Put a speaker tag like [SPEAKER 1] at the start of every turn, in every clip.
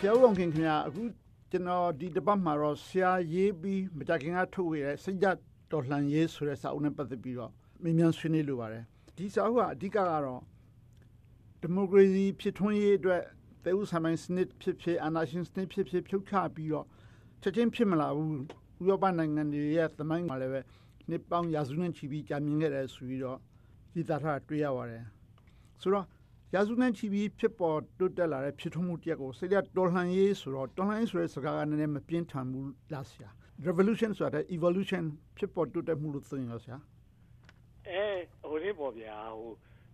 [SPEAKER 1] ဆရာဦးအောင်ခင်ခင်ဗျာအခုကျွန်တော်ဒီတပတ်မှာတော့ဆရာရေးပြီးမကြခင်ကထုတ်ဝေတဲ့စိတ်ကြတော်လှန်ရေးဆိုတဲ့စာအုပ်နဲ့ပတ်သက်ပြီးတော့မြင်မြန်ဆွေးနွေးလိုပါတယ်ဒီစာအုပ်ကအဓိကကတော့ဒီမိုကရေစီဖြစ်ထွန်းရေးအတွက်သေဥဆိုင်စနစ်ဖြစ်ဖြစ်အာဏာရှင်စနစ်ဖြစ်ဖြစ်ဖြုတ်ချပြီးတော့ချက်ချင်းဖြစ်မလာဘူးဥရောပနိုင်ငံတွေရဲ့သမိုင်းမှာလည်းပဲနှစ်ပေါင်းရာစုနဲ့ချီပြီးကြာမြင့်ခဲ့တယ်ဆိုပြီးတော့ဒီသားထားတွေ့ရပါတယ်ဆိုတော့ ရာစုနဲ့ချီပြီးဖြစ်ပေါ်တိုးတက်လာတဲ့ဖြစ်ထွန်းမှုတရက်ကိုစိတ်ရတော်လှန်ရေးဆိုတော့တော်လှန်ရေးဆိုတဲ့စကားကနည်းနည်းမပြင်းထန်ဘူးလားဆရာ revolution ဆိုတာ evolution ဖြစ်ပေါ်တိုးတက်မှုလို့သိရင်ရောဆရာ
[SPEAKER 2] အဲဟိုလေးပေါ့ဗျာဟို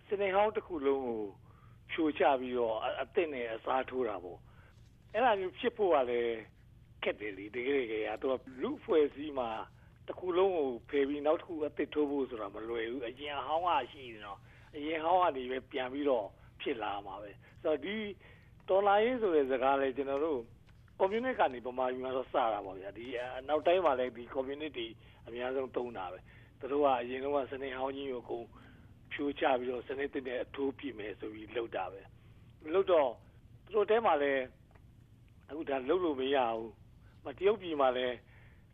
[SPEAKER 2] စနေဟောင်းတစ်ခုလုံးကိုဖြိုချပြီးတော့အစ်စ်နဲ့အစားထိုးတာပေါ့အဲ့ဒါမျိုးဖြစ်ဖို့ကလည်းခက်တယ်လေတကယ်တကယ်ကတော့လူဖွဲ့စည်းမှာတစ်ခုလုံးကိုဖယ်ပြီးနောက်တစ်ခုအစ်စ်ထိုးဖို့ဆိုတာမလွယ်ဘူးအရင်ဟောင်းကရှိနေတော့အရင်ဟောင်းကနေပဲပြန်ပြီးတော့ ဖြစ်လာမှာပဲဆိုတော့ဒီတော်လာရေးဆိုတဲ့စကားလေးကျွန်တော်တို့ community ကနေပမာယူမှာတော့စတာပါဗျာဒီနောက်တိုင်းမှာလည်းဒီ community အများဆုံးသုံးတာပဲသူတို့ကအရင်တော့စနေဟောင်းကြီးကိုကုန်ဖြိုးချပြီးတော့စနေတက်တဲ့အထိုးပြမယ်ဆိုပြီးလုပ်တာပဲလုပ်တော့သူတို့တဲမှာလည်းအခုဒါလုပ်လို့မရဘူးမတရုတ်ပြည်မှာလည်း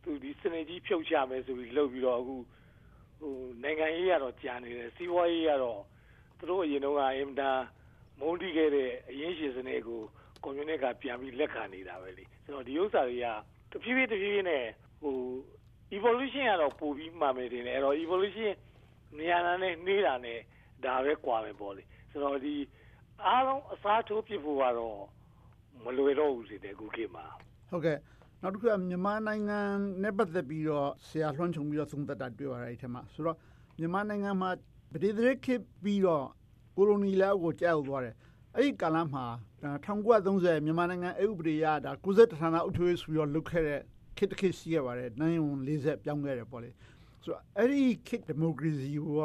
[SPEAKER 2] သူဒီစနေကြီးဖြုတ်ချမယ်ဆိုပြီးလုပ်ပြီးတော့အခုဟိုနိုင်ငံရေးကတော့ကြာနေတယ်စီးပွားရေးကတော့သူတို့အရင်တော့ကအင်မတန် မုန်းတီးခဲ့တဲ့အရင်ရှင်စနေကိုကွန်မြူနစ်ကပြန်ပြီးလက်ခံနေတာပဲလေဆိုတော့ဒီဥစ္စာတွေကတဖြည်းဖြည်းတဖြည်းဖြည်းနဲ့ဟို evolution ကတော့ပို့ပြီးမှမယ်တင်တယ်အဲ့တော့ evolution မြန်တာနဲ့နှေးတာနဲ့ဒါပဲကွာမယ်ပေါ့လေဆိုတော့ဒီအားလုံးအစားထိုးပြဖို့ကတော့မလွယ်တော့ဘူးစီတဲ့ခုခေတ်မှာ
[SPEAKER 1] ဟုတ်ကဲ့နောက်တစ်ခုကမြန်မာနိုင်ငံနဲ့ပတ်သက်ပြီးတော့ဆရာလွှမ်းခြုံပြီးတော့သုံးသပ်တာတွေ့ပါတယ်အဲ့ထက်မှာဆိုတော့မြန်မာနိုင်ငံမှာပဋိသန္ဓေခေတ်ပြီးတော့ ကိုလိုနီလက်ကိုကြောက်သွားတယ်အဲ့ဒီကာလမှာ1930မြန်မာနိုင်ငံအဥပဒေရဒါ90ဌာနအုပ်ချုပ်ရေးဆိုပြီးတော့လုပ်ခဲ့တဲ့ခေတ်တစ်ခေတ်ရှိခဲ့ပါတယ်နိုင်ုံ40ပြောင်းခဲ့တယ်ပေါ့လေဆိုတော့အဲ့ဒီခေတ်ဒီမိုကရေစီကို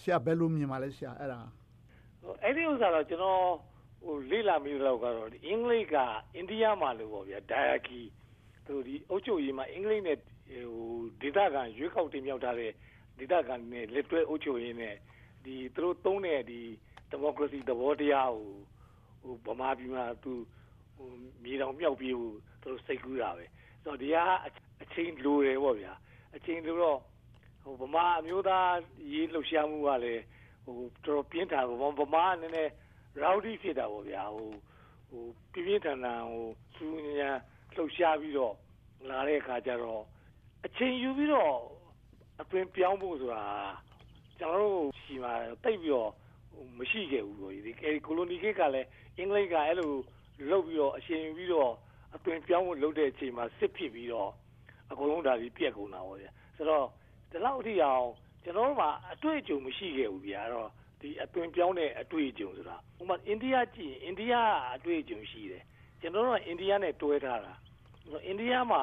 [SPEAKER 1] ဆရာဘယ်လိုမြင်ပါလဲဆရာအဲ့ဒါ
[SPEAKER 2] အဲ့ဒီဥစ္စာတော့ကျွန်တော်ဟိုလေ့လာမိတော့ကတော့အင်္ဂလိပ်ကအိန္ဒိယမှာလို့ပေါ့ဗျာဒိုင်ယာကီသူဒီအုပ်ချုပ်ရေးမှာအင်္ဂလိပ်နဲ့ဟိုဒေသခံရွေးကောက်တင်မြှောက်ထားတဲ့ဒေသခံနဲ့လက်တွဲအုပ်ချုပ်ရေးနဲ့ဒီ သူတို့သုံးတဲ့ဒီဒီမိုကရေစီသဘောတရားကိုဟိုဗမာပြည်မှာသူဟိုမြေတောင်မြောက်ပြေးဖို့ သူတို့စိတ်ကူးတာပဲဆိုတော့ဒီကအချိန်လိုတယ်ပေါ့ဗျာအချိန်လိုတော့ဟိုဗမာအမျိုးသားရေး လှုပ်ရှားမှုကလည်းဟိုတော်တော်ပြင်းထန်ဗမာဗမာနည်းနည်း rowdy ဖြစ်တာပေါ့ဗျာဟိုဟိုပြင်းပြင်းထန်ထန်ဟိုစူးညံ လှုပ်ရှားပြီးတော့ လာတဲ့အခါကျတော့ အချိန်ယူပြီးတော့ အသွင်ပြောင်းဖို့ဆိုတာ ကျွန်တော်တို့ရှိမှာတိတ်ပြီးတော့မရှိခဲ့ဘူးလို့ဒီကိုလိုနီခေတ်ကလည်းအင်္ဂလိပ်ကအဲ့လိုလုပ်ပြီးတော့အရှင်ပြီးတော့အသွင်ပြောင်းဖို့လုပ်တဲ့အချိန်မှာစစ်ဖြစ်ပြီးတော့အကုန်လုံးဒါကြီးပြက်ကုန်တာပေါ့ဗျာဆိုတော့ဒီလောက်အထိအောင်ကျွန်တော်တို့မှာအတွေ့အကြုံမရှိခဲ့ဘူးဗျာအဲ့တော့ဒီအသွင်ပြောင်းတဲ့အတွေ့အကြုံဆိုတာဥပမာအိန္ဒိယကြည့်အိန္ဒိယအတွေ့အကြုံရှိတယ်ကျွန်တော်တို့ကအိန္ဒိယနဲ့တွဲထားတာအိန္ဒိယမှာ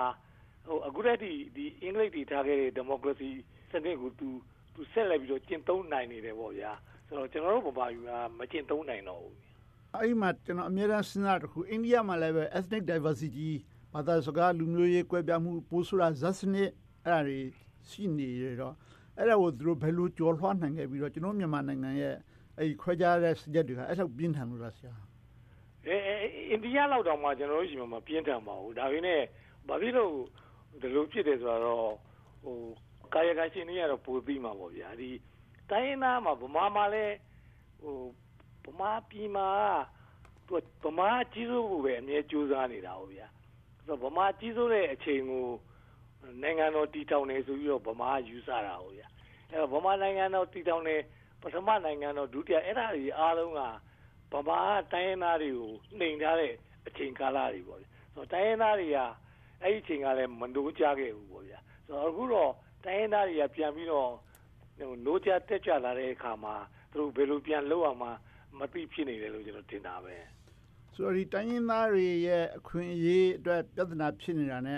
[SPEAKER 2] ဟိုအခုတည်းဒီဒီအင်္ဂလိပ်တွေထားခဲ့တဲ့ဒီမိုကရေစီစနစ်ကိုသူ သူဆက်လက်ပြီးတော့ကျင့်သုံးနိုင်နေတယ်ပေါ့ဗျာဆိုတော့ကျွန်တော်တို့ဗမာပြည်မှာမကျင့်သုံးနိုင်တော့ဘူး
[SPEAKER 1] အဲ့ဒီမှာကျွန်တော်အများအားစဉ်းစားတခုအိန္ဒိယမှာလည်းပဲ ethnic diversity ဘာသာစကားလူမျိုးရေးကွဲပြားမှုပိုးဆိုတာဇတ်စနစ်အဲ့ဒါတွေရှိနေရတော့အဲ့ဒါကိုသူတို့ဘယ်လိုကြော်လွှားနိုင်ခဲ့ပြီးတော့ကျွန်တော်မြန်မာနိုင်ငံရဲ့အဲ့ဒီခွဲခြားတဲ့စကြက်တွေကအဲ့လောက်ပြင်းထန်လို့လားဆရာ
[SPEAKER 2] အဲအိန္ဒိယလောက်တောင်မှကျွန်တော်တို့ရှိမှာမပြင်းထန်ပါဘူးဒါပေမဲ့ဘာဖြစ်လို့ဒီလိုဖြစ်တယ်ဆိုတော့ဟို ကာယကံရှင်တွေကတော့ပိုပြီးမှာပေါ့ဗျာဒီတိုင်းရင်းသားမှာဗမာမှာလည်းဟိုဗမာပြည်မှာသူဗမာကြီးစိုးဖို့ပဲအမြဲကြိုးစားနေတာဟုတ်ဗျာဆိုတော့ဗမာကြီးစိုးတဲ့အချိန်ကိုနိုင်ငံတော်တည်ထောင်နေဆိုပြီးတော့ဗမာယူဆတာဟုတ်ဗျာအဲတော့ဗမာနိုင်ငံတော်တည်ထောင်နေပထမနိုင်ငံတော်ဒုတိယအဲ့ဒါကြီးအားလုံးကဗမာတိုင်းရင်းသားတွေကိုနှိမ်ထားတဲ့အချိန်ကာလတွေပေါ့ဗျာဆိုတော့တိုင်းရင်းသားတွေကအဲ့ဒီအချိန်ကလည်းမနိုးကြခဲ့ဘူးပေါ့ဗျာဆိုတော့အခုတော့ တိုင်းရင်းသားတွေကပြန်ပြီးတော့နိုးကြတက်ကြလာတဲ့အခါမှာသူတို့ဘယ်လိုပြန်လုပ်အောင်မှမသိဖြစ်နေတယ်လို့ကျွန်တော်ထင်တာပဲ
[SPEAKER 1] ဆိုတော့ဒီတိုင်းရင်းသားတွေရဲ့အခွင့်အရေးအတွက်ပြဿနာဖြစ်နေတာ ਨੇ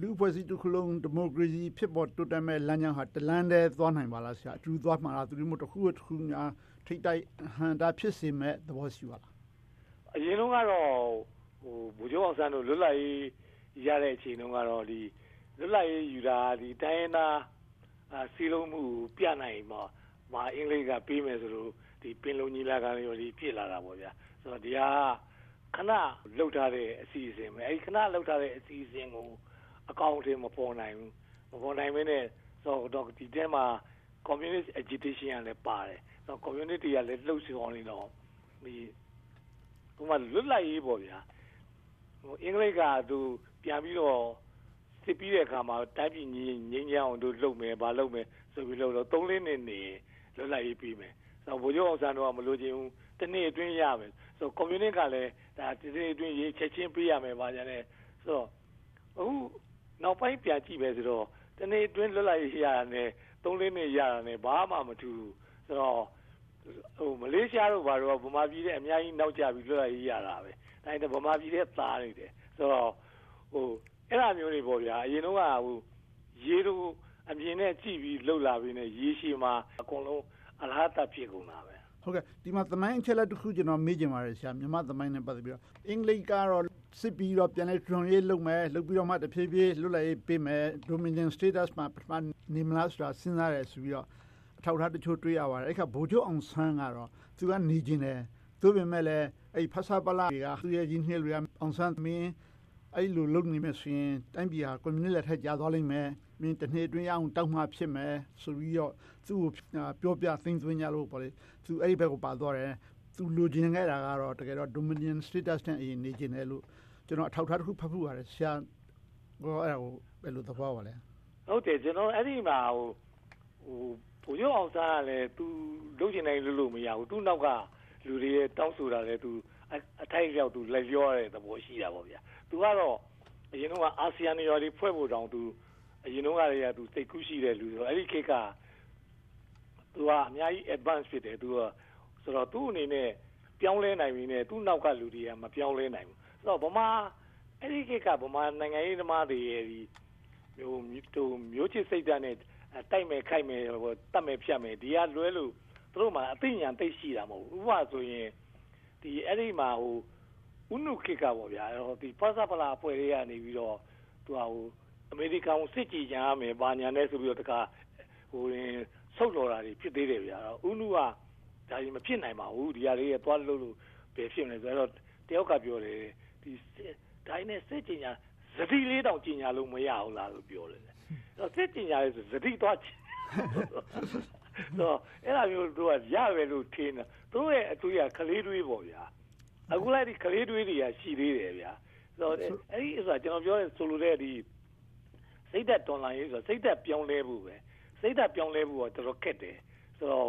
[SPEAKER 1] လူဖွဲ့စည်းတစ်ခုလုံးဒီမိုကရေစီဖြစ်ပေါ်တိုးတက်မဲ့လမ်းကြောင်းဟာတလန်းတည်းသွားနိုင်ပါလားဆရာအတူသွားမှာလားသူတို့မျိုးတစ်ခုတစ်ခုများထိတ်တိုက်ဟန်တာဖြစ်စေမဲ့သဘောရှိပါလား
[SPEAKER 2] အရင်တော့ကတော့ဟိုဘူကျော်အောင်ဆန်းတို့လွတ်လပ်ရေးရတဲ့အချိန်တုန်းကတော့ဒီ လွတ်လပ်ရေးယူတာဒီတိုင်းရင်းသားစီလုံးမှုပြနိုင်မှာမာအင်္ဂလိပ်ကပေးမယ်ဆိုလို့ဒီပင်လုံညီလာခံရောဒီဖြစ်လာတာပေါ့ဗျာဆိုတော့ဒီဟာခဏလှုပ်ထားတဲ့အစီအစဉ်ပဲအဲဒီခဏလှုပ်ထားတဲ့အစီအစဉ်ကိုအကောင့်အထည်မပေါ်နိုင်ဘူးမပေါ်နိုင်မင်းနဲ့ဆိုတော့ဒီတဲမှာ communist agitation ကလည်းပါတယ်ဆိုတော့ community ကလည်းလှုပ်ဆောင်နေတော့ဒီဟိုမှာလွတ်လပ်ရေးပေါ့ဗျာဟိုအင်္ဂလိပ်ကသူပြန်ပြီးတော့ စစ်ပြီးတဲ့အခါမှာတိုင်းပြည်ငြိမ်းငြိမ်းချမ်းအောင်တို့လုပ်မယ်ဗာလုပ်မယ်ဆိုပြီးလို့တော့၃လနှစ်နေလွတ်လပ်ရေးပြီးမယ်ဆိုတော့ဘိုးချုပ်အောင်ဆန်းတို့ကမလို့ချင်းဘူးတနေ့အတွင်းရမယ်ဆိုတော့ communist ကလည်းဒါတနေ့အတွင်းရေးချက်ချင်းပေးရမယ်ဗာကြတယ်ဆိုတော့အခုနောက်ပိုင်းပြန်ကြည့်ပဲဆိုတော့တနေ့အတွင်းလွတ်လပ်ရေးရတာနဲ့၃လနှစ်ရတာနဲ့ဘာမှမထူးဆိုတော့ဟိုမလေးရှားတို့ဘာလို့ဗမာပြည်တဲ့အများကြီးနောက်ကျပြီးလွတ်လပ်ရေးရတာပဲဒါပေမဲ့ဗမာပြည်တဲ့သားနေတယ်ဆိုတော့ဟို အဲ့လိုမျိုးတွေပေါ့ဗျာအရင်တော့ကဟိုရေတို့အမြင်နဲ့ကြည့်ပြီးလှုပ်လာပြီးနေရေရှည်မှာအကုန်လုံးအလားတဖြစ်ကုန်တာပဲ
[SPEAKER 1] ဟုတ်ကဲ့ဒီမှာသမိုင်းအချက်လက်တစ်ခုကျွန်တော်မေးချင်ပါတယ်ဆရာမြန်မာသမိုင်းနဲ့ပတ်သက်ပြီးတော့အင်္ဂလိပ်ကတော့စစ်ပြီးတော့ပြန်လဲထွန်ရေးလုပ်မယ်လုပ်ပြီးတော့မှတဖြည်းဖြည်းလွတ်လပ်ရေးပေးမယ် Dominion status မှာပထမနေမလားဆိုတာစဉ်းစားတယ်ဆိုပြီးတော့အထောက်အထားတချို့တွေ့ရပါတယ်အဲ့ခါဗိုလ်ချုပ်အောင်ဆန်းကတော့သူကနေကျင်တယ်သို့ပေမဲ့လည်းအဲ့ဖဆာပလာတွေကသူရဲ့ကြီးနှိမ့်တွေကအောင်ဆန်းမင်း အဲ့လိုလုပ်နေမယ်ဆိုရင်တိုင်းပြည်ဟာကွန်မြူနစ်လက်ထက်ကြာသွားလိမ့်မယ်မင်းတစ်နှစ်အတွင်းရအောင်တောက်မှဖြစ်မယ်ဆိုပြီးတော့သူ့ကိုပြောပြသိမ်းသွင်းကြလို့ပေါ့လေသူအဲ့ဒီဘက်ကိုပါသွားတယ်သူလူကျင်ခဲ့တာကတော့တကယ်တော့ Dominion status နဲ့အရင်နေကျင်တယ်လို့ကျွန်တော်အထောက်ထားတစ်ခုဖတ်ဖို့ပါတယ်ဆရာကောအဲ့ဒါကိုဘယ်လိုသဘောပါလဲ
[SPEAKER 2] ဟုတ်တယ်ကျွန်တော်အဲ့ဒီမှာဟိုဟိုဘိုးရုပ်အောင်စားကလည်းသူလုပ်ကျင်နိုင်လို့လို့မရဘူးသူ့နောက်ကလူတွေတောင်းဆိုတာလည်းသူ အထိုက်ရောက်သူလက်လျောတဲ့သဘောရှိတာပေါ့ဗျာသူကတော့အရင်ကအာဆီယံနေရာတွေဖွဲ့ဖို့တောင်သူအရင်တော့ကတည်းကသူစိတ်ကူးရှိတဲ့လူဆိုအဲ့ဒီခေတ်ကသူကအများကြီး advance ဖြစ်တယ်သူကဆိုတော့သူ့အနေနဲ့ပြောင်းလဲနိုင်ပြီနဲ့သူ့နောက်ကလူတွေကမပြောင်းလဲနိုင်ဘူးဆိုတော့ဗမာအဲ့ဒီခေတ်ကဗမာနိုင်ငံရေးသမားတွေရဲ့ဒီမျိုးမျိုးမျိုးချစ်စိတ်ဓာတ်နဲ့တိုက်မယ်ခိုက်မယ်ဟိုတတ်မယ်ဖြတ်မယ်ဒီကလွဲလို့သူတို့မှအသိဉာဏ်သိရှိတာမဟုတ်ဘူးဥပမာဆိုရင် ဒီအဲ့ဒီမှာဟိုဥနုခေတ်ကပေါ့ဗျာဒီဖဆပလာအဖွဲ့တွေကနေပြီးတော့သူကဟိုအမေရိကန်ကိုစစ်ကြည်ကြံရမယ်ဘာညာနဲ့ဆိုပြီးတော့တခါဟိုရင်ဆုတ်တော်တာတွေဖြစ်သေးတယ်ဗျာဥနုကဒါကြီးမဖြစ်နိုင်ပါဘူးဒီဟာလေးကသွားလို့လို့ဘယ်ဖြစ်မလဲဆိုတော့တယောက်ကပြောတယ်ဒီဒိုင်းနဲ့စစ်ကြည်ညာဇတိလေးတောင်ကြည်ညာလို့မရဘူးလားလို့ပြောတယ်အဲ့စစ်ကြည်ညာလေးဆိုဇတိသွား တော့အဲ့လိုမျိုးတို့ကရပဲလို့ထင်တယ်တို့ရဲ့အတွေ့အကလေးတွေးပေါ့ဗျာအခုလိုက်ဒီကလေးတွေးတွေကရှိသေးတယ်ဗျာဆိုတော့အဲ့ဒီဆိုတာကျွန်တော်ပြောတဲ့ဆိုလိုတဲ့ဒီစိတ်သက်တွန်လာရေးဆိုတော့စိတ်သက်ပြောင်းလဲဖို့ပဲစိတ်သက်ပြောင်းလဲဖို့ကတော်တော်ခက်တယ်ဆိုတော့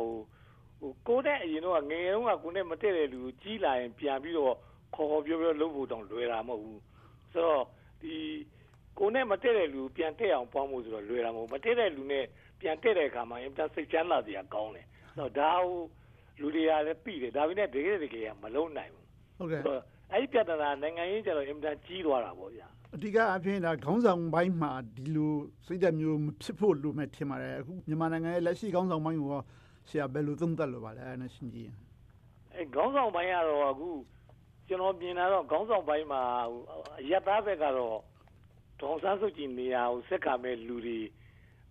[SPEAKER 2] ဟိုကိုယ်နဲ့အရင်တော့ငယ်တုန်းကကိုယ်နဲ့မတည့်တဲ့လူကိုကြီးလာရင်ပြန်ပြီးတော့ခေါ်ခေါ်ပြောပြောလုပ်ဖို့တောင်လွယ်တာမဟုတ်ဘူးဆိုတော့ဒီကိုယ်နဲ့မတည့်တဲ့လူပြန်တက်အောင်ပေါင်းဖို့ဆိုတော့လွယ်တာမဟုတ်မတည့်တဲ့လူနဲ့ ပြန်တက်တဲ့အခါမှာအင်တာစိတ်ချမ်းသာစရာကောင်းတယ်ဆိုတော့ဒါဟိုလူတွေကလည်းပြီးတယ်ဒါပေမဲ့တကယ်တကယ်မလုံးနိုင်ဘူး
[SPEAKER 1] ဟုတ်ကဲ့
[SPEAKER 2] အဲ့ဒီပြဿနာနိုင်ငံရေးကျတော့အင်တာကြီးသွားတာပေါ့ဗျာ
[SPEAKER 1] အဓိကအဖြစ်ဒါခေါင်းဆောင်ပိုင်းမှာဒီလိုစိတ်ဓာတ်မျိုးဖြစ်ဖို့လိုမဲ့ထင်ပါတယ်အခုမြန်မာနိုင်ငံရဲ့လက်ရှိခေါင်းဆောင်ပိုင်းကိုဆရာဘယ်လိုသုံးသပ်လိုပါလဲအဲ့ဒါရှင်းကြည့်ရင်
[SPEAKER 2] အဲခေါင်းဆောင်ပိုင်းကတော့အခုကျွန်တော်မြင်တာတော့ခေါင်းဆောင်ပိုင်းမှာရက်သားဘက်ကတော့ဒေါန်ဆန်းစုကြည်နေရာကိုစက်ကမဲ့လူတွေ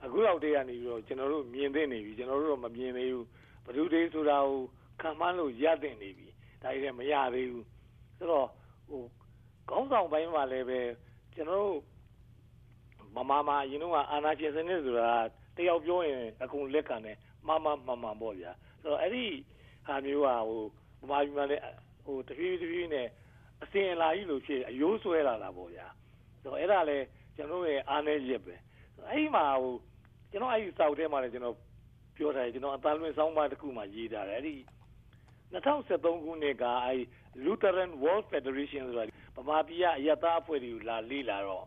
[SPEAKER 2] အခုတော့တည်းကနေပြီးတော့ကျွန်တော်တို့မြင်သိနေပြီကျွန်တော်တို့တော့မမြင်သေးဘူးဘယ်သူတွေဆိုတာကိုခံမှန်းလို့ရတဲ့နေပြီဒါတွေလည်းမရသေးဘူးဆိုတော့ဟိုခေါင်းဆောင်ပိုင်းမှာလည်းပဲကျွန်တော်တို့မမမအရင်ကအာနာရှင်စနစ်ဆိုတာတယောက်ပြောရင်အကုန်လက်ခံတယ်မမမမပေါ့ဗျာဆိုတော့အဲ့ဒီဟာမျိုးဟာဟိုဗမာပြည်မှာလည်းဟိုတဖြည်းဖြည်းနဲ့အစင်အလာကြီးလို့ဖြစ်အယိုးဆွဲလာတာပေါ့ဗျာဆိုတော့အဲ့ဒါလည်းကျွန်တော်ရဲ့အားနည်းချက်ပဲအဲ့ဒီမှာဟို ကျွန်တော်အဲ့ဒီစောက်ထဲမှာလည်းကျွန်တော်ပြောထားတယ်ကျွန်တော်အသားလွင်ဆောင်းပါးတစ်ခုမှရေးထားတယ်အဲ့ဒီ2013ခုနှစ်ကအဲ့ Lutheran World Federation ဆိုတာဗမာပြည်ကအယက်သားအဖွဲ့တွေကိုလာလေ့လာတော့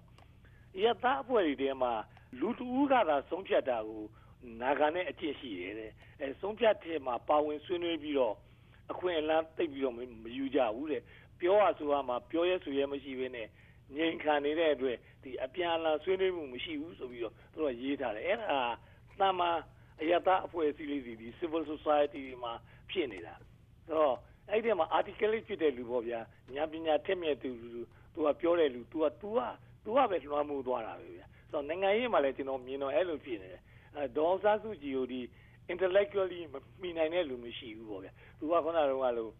[SPEAKER 2] အယက်သားအဖွဲ့တွေထဲမှာလူတူကသာဆုံးဖြတ်တာကိုနာဂာနဲ့အကျင့်ရှိတယ်တဲ့အဲဆုံးဖြတ်တဲ့မှာပါဝင်ဆွေးနွေးပြီးတော့အခွင့်အလမ်းသိပ်ပြီးတော့မယူကြဘူးတဲ့ပြောရဆိုရမှာပြောရဲဆိုရဲမရှိဘဲနဲ့ ငြိမ်ခံနေတဲ့အတွက်ဒီအပြန်အလှန်ဆွေးနွေးမှုမရှိဘူးဆိုပြီးတော့သူတို့ရေးထားတယ်အဲ့ဒါသာမန်အယက်သားအဖွဲ့အစည်းလေးတွေဒီ civil society တွေမှာဖြစ်နေတာဆိုတော့အဲ့ဒီမှာ articulate ဖြစ်တဲ့လူပေါ့ဗျာညာပညာထက်မြက်သူသူကပြောတဲ့လူ तू က तू က तू ကပဲလွှမ်းမိုးသွားတာပဲဗျာဆိုတော့နိုင်ငံရေးမှာလည်းကျွန်တော်မြင်တော့အဲ့လိုဖြစ်နေတယ်အဲဒေါ်စားစုကြည်ကိုဒီ intellectually မမိနိုင်တဲ့လူမရှိဘူးပေါ့ဗျာသူကခုနကတော့လို့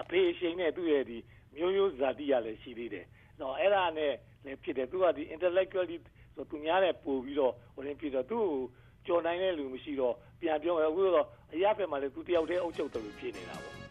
[SPEAKER 2] အဖေအရှင်နဲ့သူ့ရဲ့ဒီ မျိုးရိုးဇာတိရလည်းရှိသေးတယ်နော်အဲ့ဒါနဲ့လည်းဖြစ်တယ်သူကဒီ intellectually ဆိုသူများနဲ့ပို့ပြီးတော့ဟိုရင်ဖြစ်တော့သူ့ကိုကြော်နိုင်တဲ့လူမရှိတော့ပြန်ပြောမယ်အခုတော့အရာဖက်မှာလည်းသူတယောက်တည်းအုပ်ချုပ်တယ်လို့ဖြစ်နေတာပေါ့